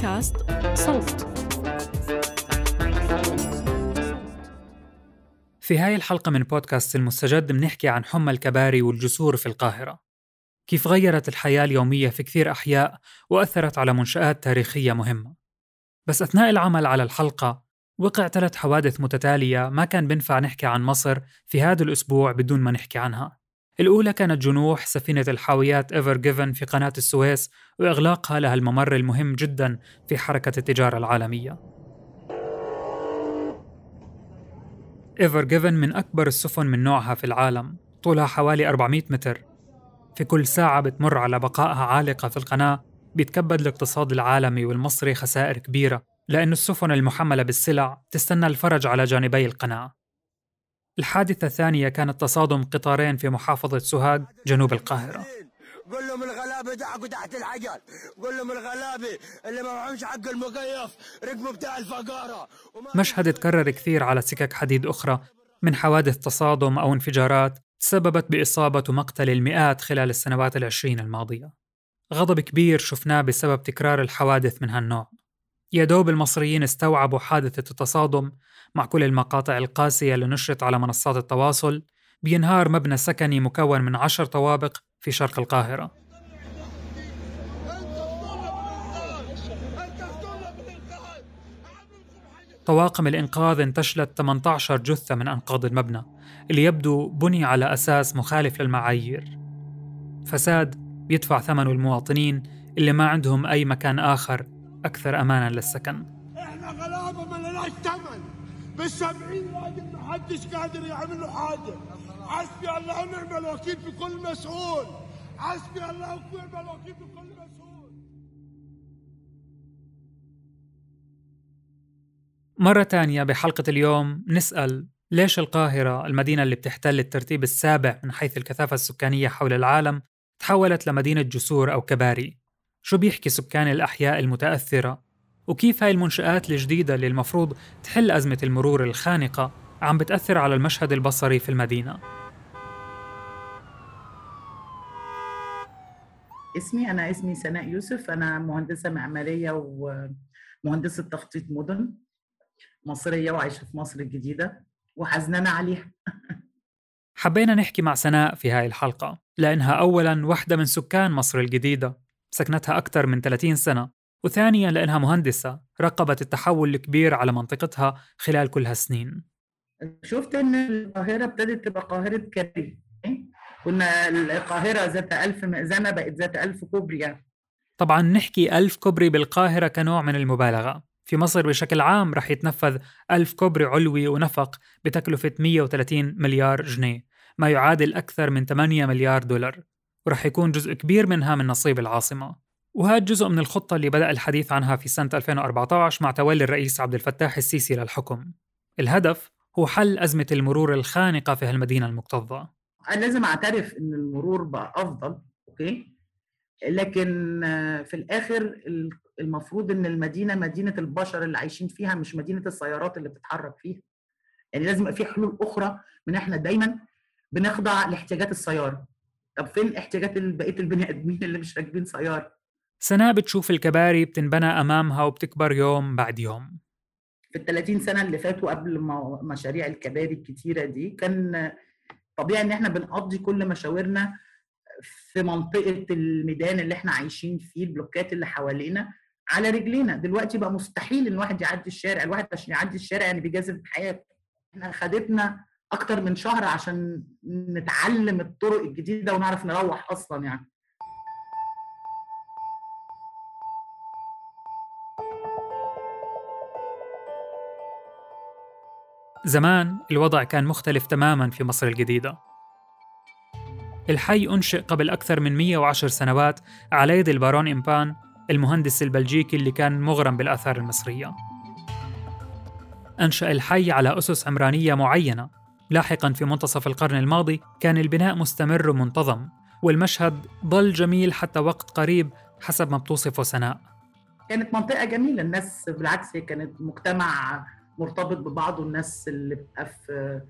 بودكاست صوت. في هاي الحلقة من بودكاست المستجد بنحكي عن حمى الكباري والجسور في القاهرة. كيف غيرت الحياة اليومية في كثير أحياء وأثرت على منشآت تاريخية مهمة. بس أثناء العمل على الحلقة وقع ثلاث حوادث متتالية ما كان بنفع نحكي عن مصر في هذا الأسبوع بدون ما نحكي عنها. الأولى كانت جنوح سفينة الحاويات إيفر جيفن في قناة السويس وإغلاقها لها الممر المهم جدا في حركة التجارة العالمية. إيفر جيفن من أكبر السفن من نوعها في العالم طولها حوالي 400 متر. في كل ساعة بتمر على بقائها عالقة في القناة بيتكبد الاقتصاد العالمي والمصري خسائر كبيرة لأن السفن المحملة بالسلع تستنى الفرج على جانبي القناة. الحادثة الثانية كانت تصادم قطارين في محافظة سوهاج جنوب القاهرة. قول لهم الغلابة دعكوا تحت الحجر. قول لهم الغلابة اللي ما معهمش حق المكيف ركبوا بتاع الفقارة. مشهد تكرر كثير على سكك حديد أخرى من حوادث تصادم أو انفجارات تسببت بإصابة ومقتل المئات خلال السنوات العشرين الماضية. غضب كبير شفناه بسبب تكرار الحوادث من هالنوع. يا دوب المصريين استوعبوا حادثة التصادم مع كل المقاطع القاسية اللي نشرت على منصات التواصل بينهار مبنى سكني مكون من عشر طوابق في شرق القاهرة. طواقم الإنقاذ انتشلت 18 جثة من أنقاض المبنى اللي يبدو بني على أساس مخالف للمعايير. فساد يدفع ثمنه المواطنين اللي ما عندهم أي مكان آخر أكثر أمانا للسكن. إحنا غلابة ما لناش ثمن. بالسبعين راجل ما حدش قادر يعمل له حاجة. حسبي الله ونعم الوكيل في كل مسؤول. حسبي الله ونعم الوكيل في كل مسؤول. مرة تانية بحلقة اليوم نسأل ليش القاهرة المدينة اللي بتحتل الترتيب السابع من حيث الكثافة السكانية حول العالم تحولت لمدينة جسور أو كباري؟ شو بيحكي سكان الأحياء المتأثرة؟ وكيف هاي المنشآت الجديدة اللي المفروض تحل أزمة المرور الخانقة عم بتأثر على المشهد البصري في المدينة؟ اسمي أنا اسمي سناء يوسف. أنا مهندسة معمارية ومهندسة تخطيط مدن مصرية وعايشة في مصر الجديدة وحزنانة عليها. حبينا نحكي مع سناء في هاي الحلقة لأنها أولاً واحدة من سكان مصر الجديدة سكنتها أكثر من 30 سنة. وثانياً لأنها مهندسة راقبت التحول الكبير على منطقتها خلال كل هالسنين. شفت إن القاهرة ابتدت تبقى قاهرة كبري كنا القاهرة ذات ألف مئذنة بقت ذات ألف كوبري يعني. طبعاً نحكي ألف كوبري بالقاهرة كنوع من المبالغة. في مصر بشكل عام رح يتنفذ ألف كوبري علوي ونفق بتكلفة 130 مليار جنيه ما يعادل أكثر من 8 مليار دولار ورح يكون جزء كبير منها من نصيب العاصمة. وهذا جزء من الخطة اللي بدأ الحديث عنها في سنة 2014 مع تولي الرئيس عبد الفتاح السيسي للحكم. الهدف هو حل أزمة المرور الخانقة في هالمدينة المكتظة. أنا لازم أعترف إن المرور بقى أفضل أوكي؟ لكن في الآخر المفروض إن المدينة مدينة البشر اللي عايشين فيها مش مدينة السيارات اللي بتتحرك فيها. يعني لازم يبقى في حلول أخرى من إحنا دايما بنخضع لاحتياجات السيارة. طب فين احتياجات بقية البني آدمين اللي مش راكبين سيارة؟ سناء بتشوف الكباري بتنبنى أمامها وبتكبر يوم بعد يوم. في ال 30 سنة اللي فاتوا قبل مشاريع الكباري الكتيرة دي كان طبيعي إن إحنا بنقضي كل مشاورنا في منطقة الميدان اللي إحنا عايشين فيه البلوكات اللي حوالينا على رجلينا. دلوقتي بقى مستحيل إن واحد يعدي الشارع الواحد عشان يعدي الشارع يعني بيجازف بحياته. إحنا خدتنا أكتر من شهر عشان نتعلم الطرق الجديدة ونعرف نروح أصلا يعني. زمان الوضع كان مختلف تماما في مصر الجديدة. الحي أنشئ قبل أكثر من 110 سنوات على يد البارون إمبان المهندس البلجيكي اللي كان مغرم بالآثار المصرية. أنشأ الحي على أسس عمرانية معينة. لاحقا في منتصف القرن الماضي كان البناء مستمر ومنتظم والمشهد ظل جميل حتى وقت قريب حسب ما بتوصفه سناء. كانت منطقة جميلة الناس بالعكس كانت مجتمع مرتبط ببعضه الناس اللي بتبقى في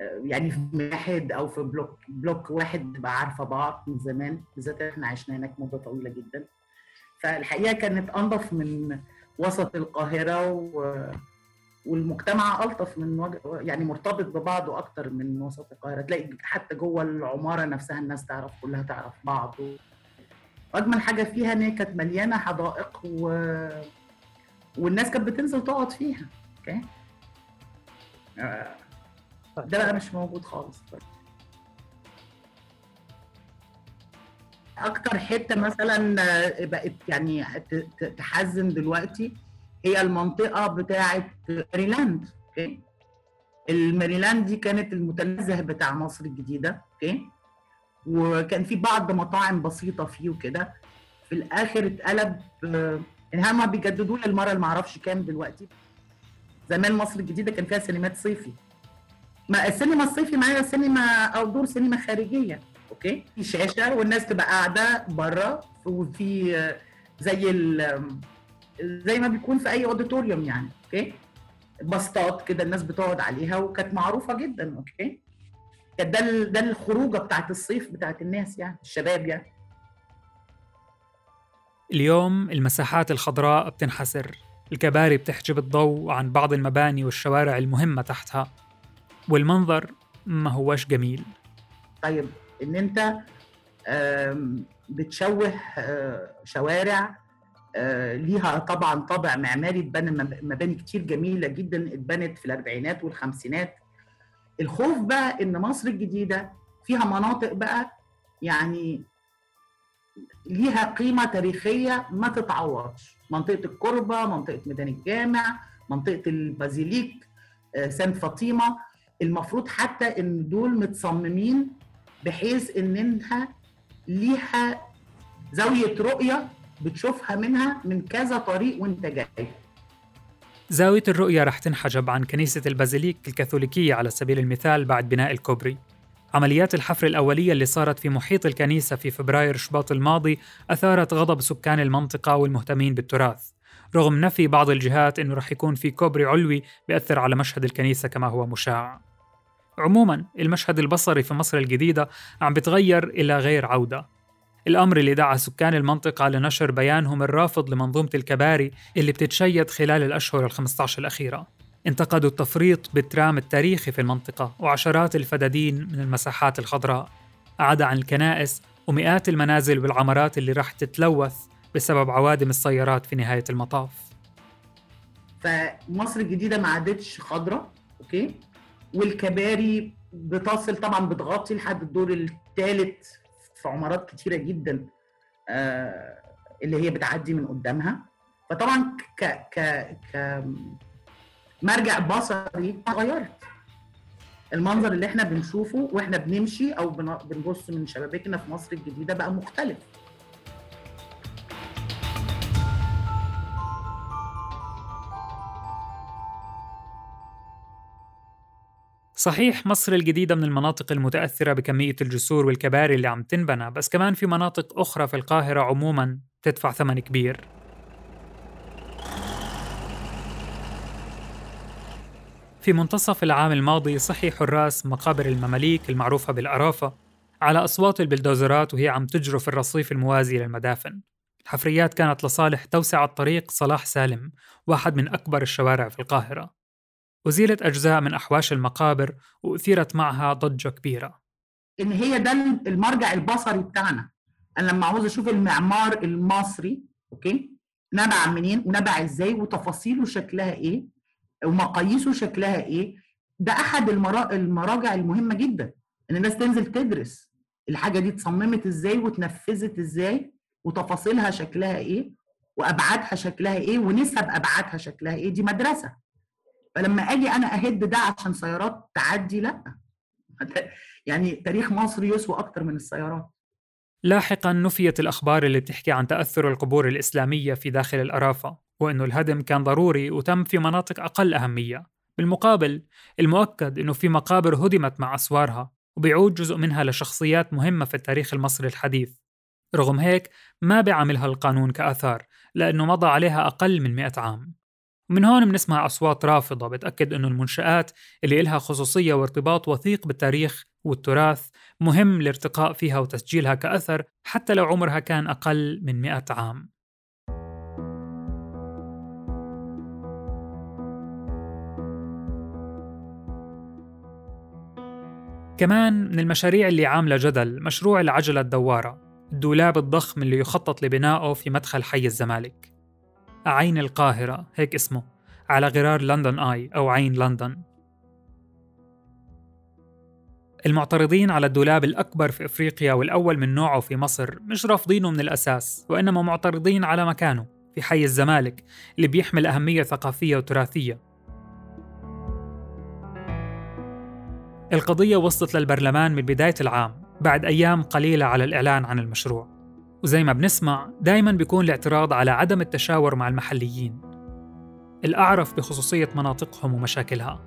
يعني في واحد أو في block block واحد بتبقى عارفة بعض من زمان بالذات إحنا عشنا هناك مدة طويلة جدا. فالحقيقة كانت انظف من وسط القاهرة و... والمجتمع ألطف من يعني مرتبط ببعضه أكتر من وسط القاهرة. تلاقي حتى جوه العمارة نفسها الناس تعرف كلها تعرف بعض. واجمل حاجة فيها إن هي كانت مليانة حدائق و... والناس كانت بتنزل تقعد فيها. أوكي؟ آه، ده بقى مش موجود خالص. أكتر حتة مثلا آه، بقت يعني تحزن دلوقتي هي المنطقة بتاعه ماريلاند okay؟ الماريلاند دي كانت المتنزه بتاع مصر الجديدة okay؟ وكان في بعض مطاعم بسيطة فيه وكده. في الآخر اتقلب آه، يعني هم بيجددوا للمرة اللي ما أعرفش كام دلوقتي. زمان مصر الجديدة كان فيها سينمات صيفي. ما السينما الصيفي معناها سينما أو دور سينما خارجية okay؟ في شاشة والناس تبقى قاعدة بره وفي زي زي ما بيكون في أي auditorium يعني okay؟ بسطات كده الناس بتقعد عليها وكانت معروفة جدا okay؟ كانت ده ده الخروجة بتاعت الصيف بتاعت الناس يعني الشباب يعني. اليوم المساحات الخضراء بتنحسر الكباري بتحجب الضوء عن بعض المباني والشوارع المهمة تحتها. والمنظر ما هوش جميل. طيب إن أنت بتشوه آه، شوارع آه، ليها طبعا طابع معماري اتبنى مباني كتير جميلة جدا اتبنت في الأربعينات والخمسينات. الخوف بقى إن مصر الجديدة فيها مناطق بقى يعني ليها قيمة تاريخية ما تتعوضش. منطقة الكربه منطقة ميدان الجامع منطقة البازيليك آه، سانت فاطمة. المفروض حتى إن دول متصممين بحيث إن إنها ليها زاوية رؤية بتشوفها منها من كذا طريق وأنت جاي. زاوية الرؤية رح تنحجب عن كنيسة البازيليك الكاثوليكية على سبيل المثال بعد بناء الكوبري. عمليات الحفر الأولية اللي صارت في محيط الكنيسة في فبراير شباط الماضي أثارت غضب سكان المنطقة والمهتمين بالتراث. رغم نفي بعض الجهات أنه رح يكون في كوبري علوي بيأثر على مشهد الكنيسة كما هو مشاع. عموما المشهد البصري في مصر الجديدة عم بتغير إلى غير عودة. الأمر اللي دعا سكان المنطقة لنشر بيانهم الرافض لمنظومة الكباري اللي بتتشيد خلال الأشهر ال15 الأخيرة. انتقدوا التفريط بالترام التاريخي في المنطقة وعشرات الفدادين من المساحات الخضراء. عدا عن الكنائس ومئات المنازل والعمارات اللي راح تتلوث بسبب عوادم السيارات في نهاية المطاف. فمصر الجديدة ما عادتش خضراء أوكي؟ والكباري بتصل طبعا بتغطي لحد الدور الثالث في عمارات كتيرة جدا آه، اللي هي بتعدي من قدامها. فطبعا ك ك ك مرجع بصري اتغيرت. المنظر اللي إحنا بنشوفه وإحنا بنمشي أو بنبص من شبابيكنا في مصر الجديدة بقى مختلف. صحيح مصر الجديدة من المناطق المتأثرة بكمية الجسور والكباري اللي عم تنبنى بس كمان في مناطق أخرى في القاهرة عموما تدفع ثمن كبير. في منتصف العام الماضي صحي حراس مقابر المماليك المعروفة بالأرافة على أصوات البلدوزرات وهي عم تجرف الرصيف الموازي للمدافن. الحفريات كانت لصالح توسعة طريق صلاح سالم واحد من أكبر الشوارع في القاهرة. أزيلت أجزاء من أحواش المقابر وأثيرت معها ضجة كبيرة. إن هي ده المرجع البصري بتاعنا. أنا لما عاوز أشوف المعمار المصري أوكي نبع منين ونبع إزاي وتفاصيله شكلها إيه ومقاييسه شكلها إيه؟ ده أحد المراجع المهمة جدا إن الناس تنزل تدرس الحاجة دي اتصممت إزاي وتنفذت إزاي وتفاصيلها شكلها إيه وأبعادها شكلها إيه ونسب أبعادها شكلها إيه دي مدرسة. فلما آجي أنا أهد ده عشان سيارات تعدي لأ. يعني تاريخ مصر يسوى أكتر من السيارات. لاحقا نفيت الأخبار اللي بتحكي عن تأثر القبور الإسلامية في داخل الأرافة. وإنه الهدم كان ضروري وتم في مناطق أقل أهمية. بالمقابل المؤكد إنه في مقابر هدمت مع أسوارها وبيعود جزء منها لشخصيات مهمة في التاريخ المصري الحديث. رغم هيك ما بيعملها القانون كآثار لأنه مضى عليها أقل من 100 عام. ومن هون بنسمع أصوات رافضة بتأكد أنه المنشآت اللي إلها خصوصية وارتباط وثيق بالتاريخ والتراث مهم الارتقاء فيها وتسجيلها كأثر حتى لو عمرها كان أقل من 100 عام. كمان من المشاريع اللي عاملة جدل مشروع العجلة الدوارة الدولاب الضخم اللي يخطط لبنائه في مدخل حي الزمالك. عين القاهرة هيك اسمه على غرار لندن آي أو عين لندن. المعترضين على الدولاب الأكبر في إفريقيا والأول من نوعه في مصر مش رافضينه من الأساس وإنما معترضين على مكانه في حي الزمالك اللي بيحمل أهمية ثقافية وتراثية. القضية وصلت للبرلمان من بداية العام بعد أيام قليلة على الإعلان عن المشروع. وزي ما بنسمع دايما بيكون الاعتراض على عدم التشاور مع المحليين. الأعرف بخصوصية مناطقهم ومشاكلها.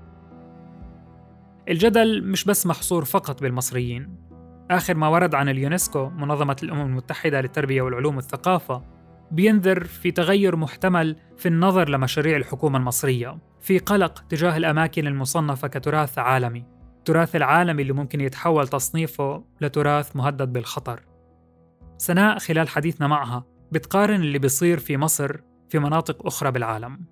الجدل مش بس محصور فقط بالمصريين. آخر ما ورد عن اليونسكو منظمة الأمم المتحدة للتربية والعلوم والثقافة بينذر في تغير محتمل في النظر لمشاريع الحكومة المصرية في قلق تجاه الأماكن المصنفة كتراث عالمي. التراث العالمي اللي ممكن يتحول تصنيفه لتراث مهدد بالخطر. سناء خلال حديثنا معها بتقارن اللي بيصير في مصر في مناطق أخرى بالعالم.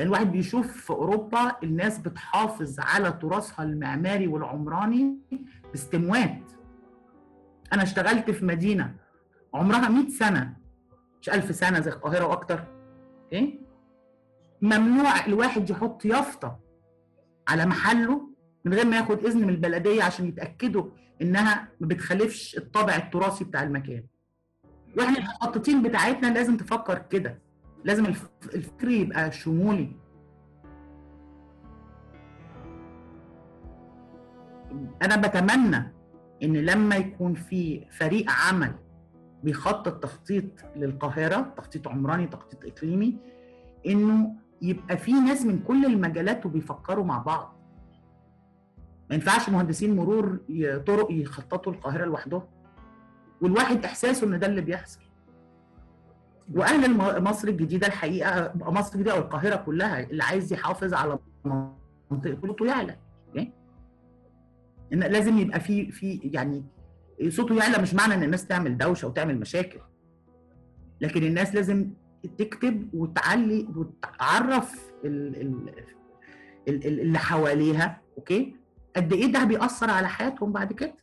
الواحد بيشوف في أوروبا الناس بتحافظ على تراثها المعماري والعمراني باستموات. أنا اشتغلت في مدينة عمرها 100 سنة مش 1000 سنة زي القاهرة وأكتر. إيه؟ ممنوع الواحد يحط يافطة. على محله من غير ما ياخد إذن من البلدية عشان يتأكدوا إنها ما بتخالفش الطابع التراثي بتاع المكان. وإحنا المخططين بتاعتنا لازم تفكر كده. لازم الفكر يبقى شمولي. أنا بتمنى إن لما يكون في فريق عمل بيخطط تخطيط للقاهرة تخطيط عمراني تخطيط إقليمي إنه يبقى في ناس من كل المجالات وبيفكروا مع بعض. ما ينفعش مهندسين مرور طرق يخططوا القاهرة لوحدهم. والواحد إحساسه إن ده اللي بيحصل. وأهل مصر الجديدة الحقيقة مصر الجديدة أو القاهرة كلها اللي عايز يحافظ على منطقته يعلى. إن لازم يبقى في في يعني صوته يعلى مش معنى إن الناس تعمل دوشة وتعمل مشاكل. لكن الناس لازم تكتب وتعلي وتعرف اللي حواليها أوكي؟ قد إيه ده بيأثر على حياتهم بعد كده؟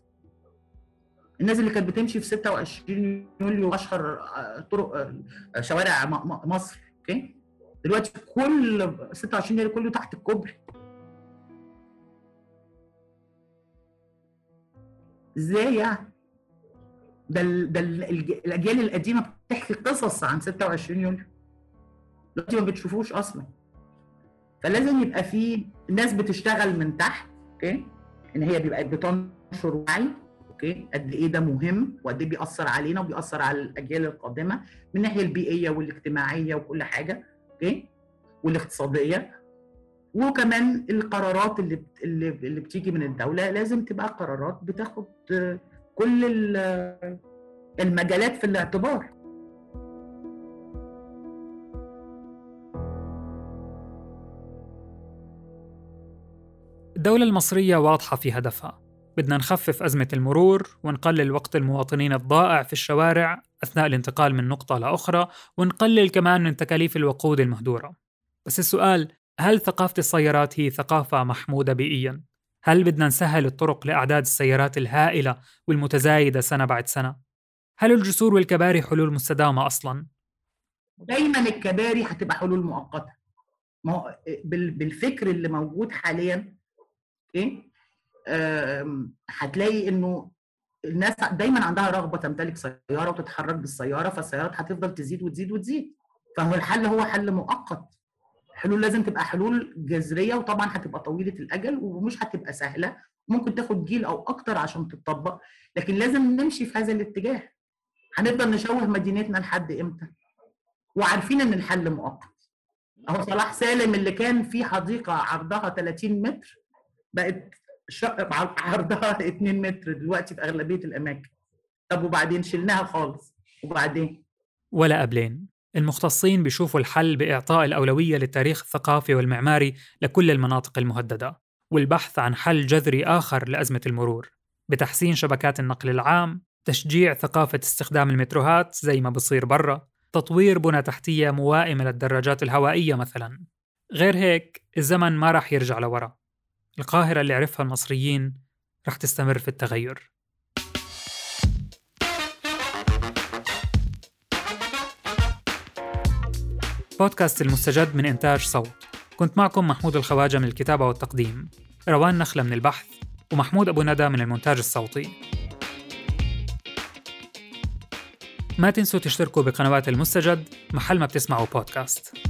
الناس اللي كانت بتمشي في 26 يوليو أشهر طرق شوارع مصر أوكي؟ دلوقتي كل 26 يوليو كله تحت الكوبري. إزاي يعني؟ ده ده ال الأجيال القديمة بتحكي قصص عن 26 يوليو دلوقتي ما بتشوفوش أصلا. فلازم يبقى في ناس بتشتغل من تحت okay؟ إن هي بيبقى بتنشر وعي okay؟ قد إيه ده مهم؟ وقد إيه بيأثر علينا وبيأثر على الأجيال القادمة من الناحيه البيئية والاجتماعية وكل حاجة okay؟ والاقتصادية. وكمان القرارات اللي اللي اللي بتيجي من الدولة لازم تبقى قرارات بتاخد كل المجالات في الاعتبار. الدولة المصرية واضحة في هدفها بدنا نخفف أزمة المرور ونقلل وقت المواطنين الضائع في الشوارع أثناء الانتقال من نقطة لأخرى ونقلل كمان من تكاليف الوقود المهدورة بس السؤال هل ثقافة السيارات هي ثقافة محمودة بيئياً؟ هل بدنا نسهل الطرق لأعداد السيارات الهائلة والمتزايدة سنة بعد سنة؟ هل الجسور والكباري حلول مستدامة أصلاً؟ دايما الكباري هتبقى حلول مؤقتة هو بالفكر اللي موجود حاليا إيه هتلاقي انه الناس دايما عندها رغبة تمتلك سيارة وتتحرك بالسيارة فالسيارات هتفضل تزيد وتزيد وتزيد. فهو الحل هو حل مؤقت. حلول لازم تبقى حلول جذرية وطبعا هتبقى طويلة الأجل ومش هتبقى سهلة. ممكن تاخد جيل أو أكتر عشان تتطبق لكن لازم نمشي في هذا الاتجاه. هنفضل نشوه مدينتنا لحد إمتى؟ وعارفين إن الحل مؤقت. أهو صلاح سالم اللي كان في حديقة عرضها 30 متر بقت عرضها 2 متر دلوقتي في أغلبية الأماكن. طب وبعدين شلناها خالص. وبعدين؟ ولا قبلين. المختصين بيشوفوا الحل بإعطاء الأولوية للتاريخ الثقافي والمعماري لكل المناطق المهددة والبحث عن حل جذري آخر لأزمة المرور بتحسين شبكات النقل العام تشجيع ثقافة استخدام المتروهات زي ما بصير برا تطوير بنى تحتية موائمة للدراجات الهوائية مثلا. غير هيك الزمن ما راح يرجع لورا. القاهرة اللي عرفها المصريين رح تستمر في التغير. بودكاست المستجد من إنتاج صوت. كنت معكم محمود الخواجة من الكتابة والتقديم روان نخلة من البحث ومحمود أبو ندى من المونتاج الصوتي. ما تنسوا تشتركوا بقنوات المستجد محل ما بتسمعوا بودكاست.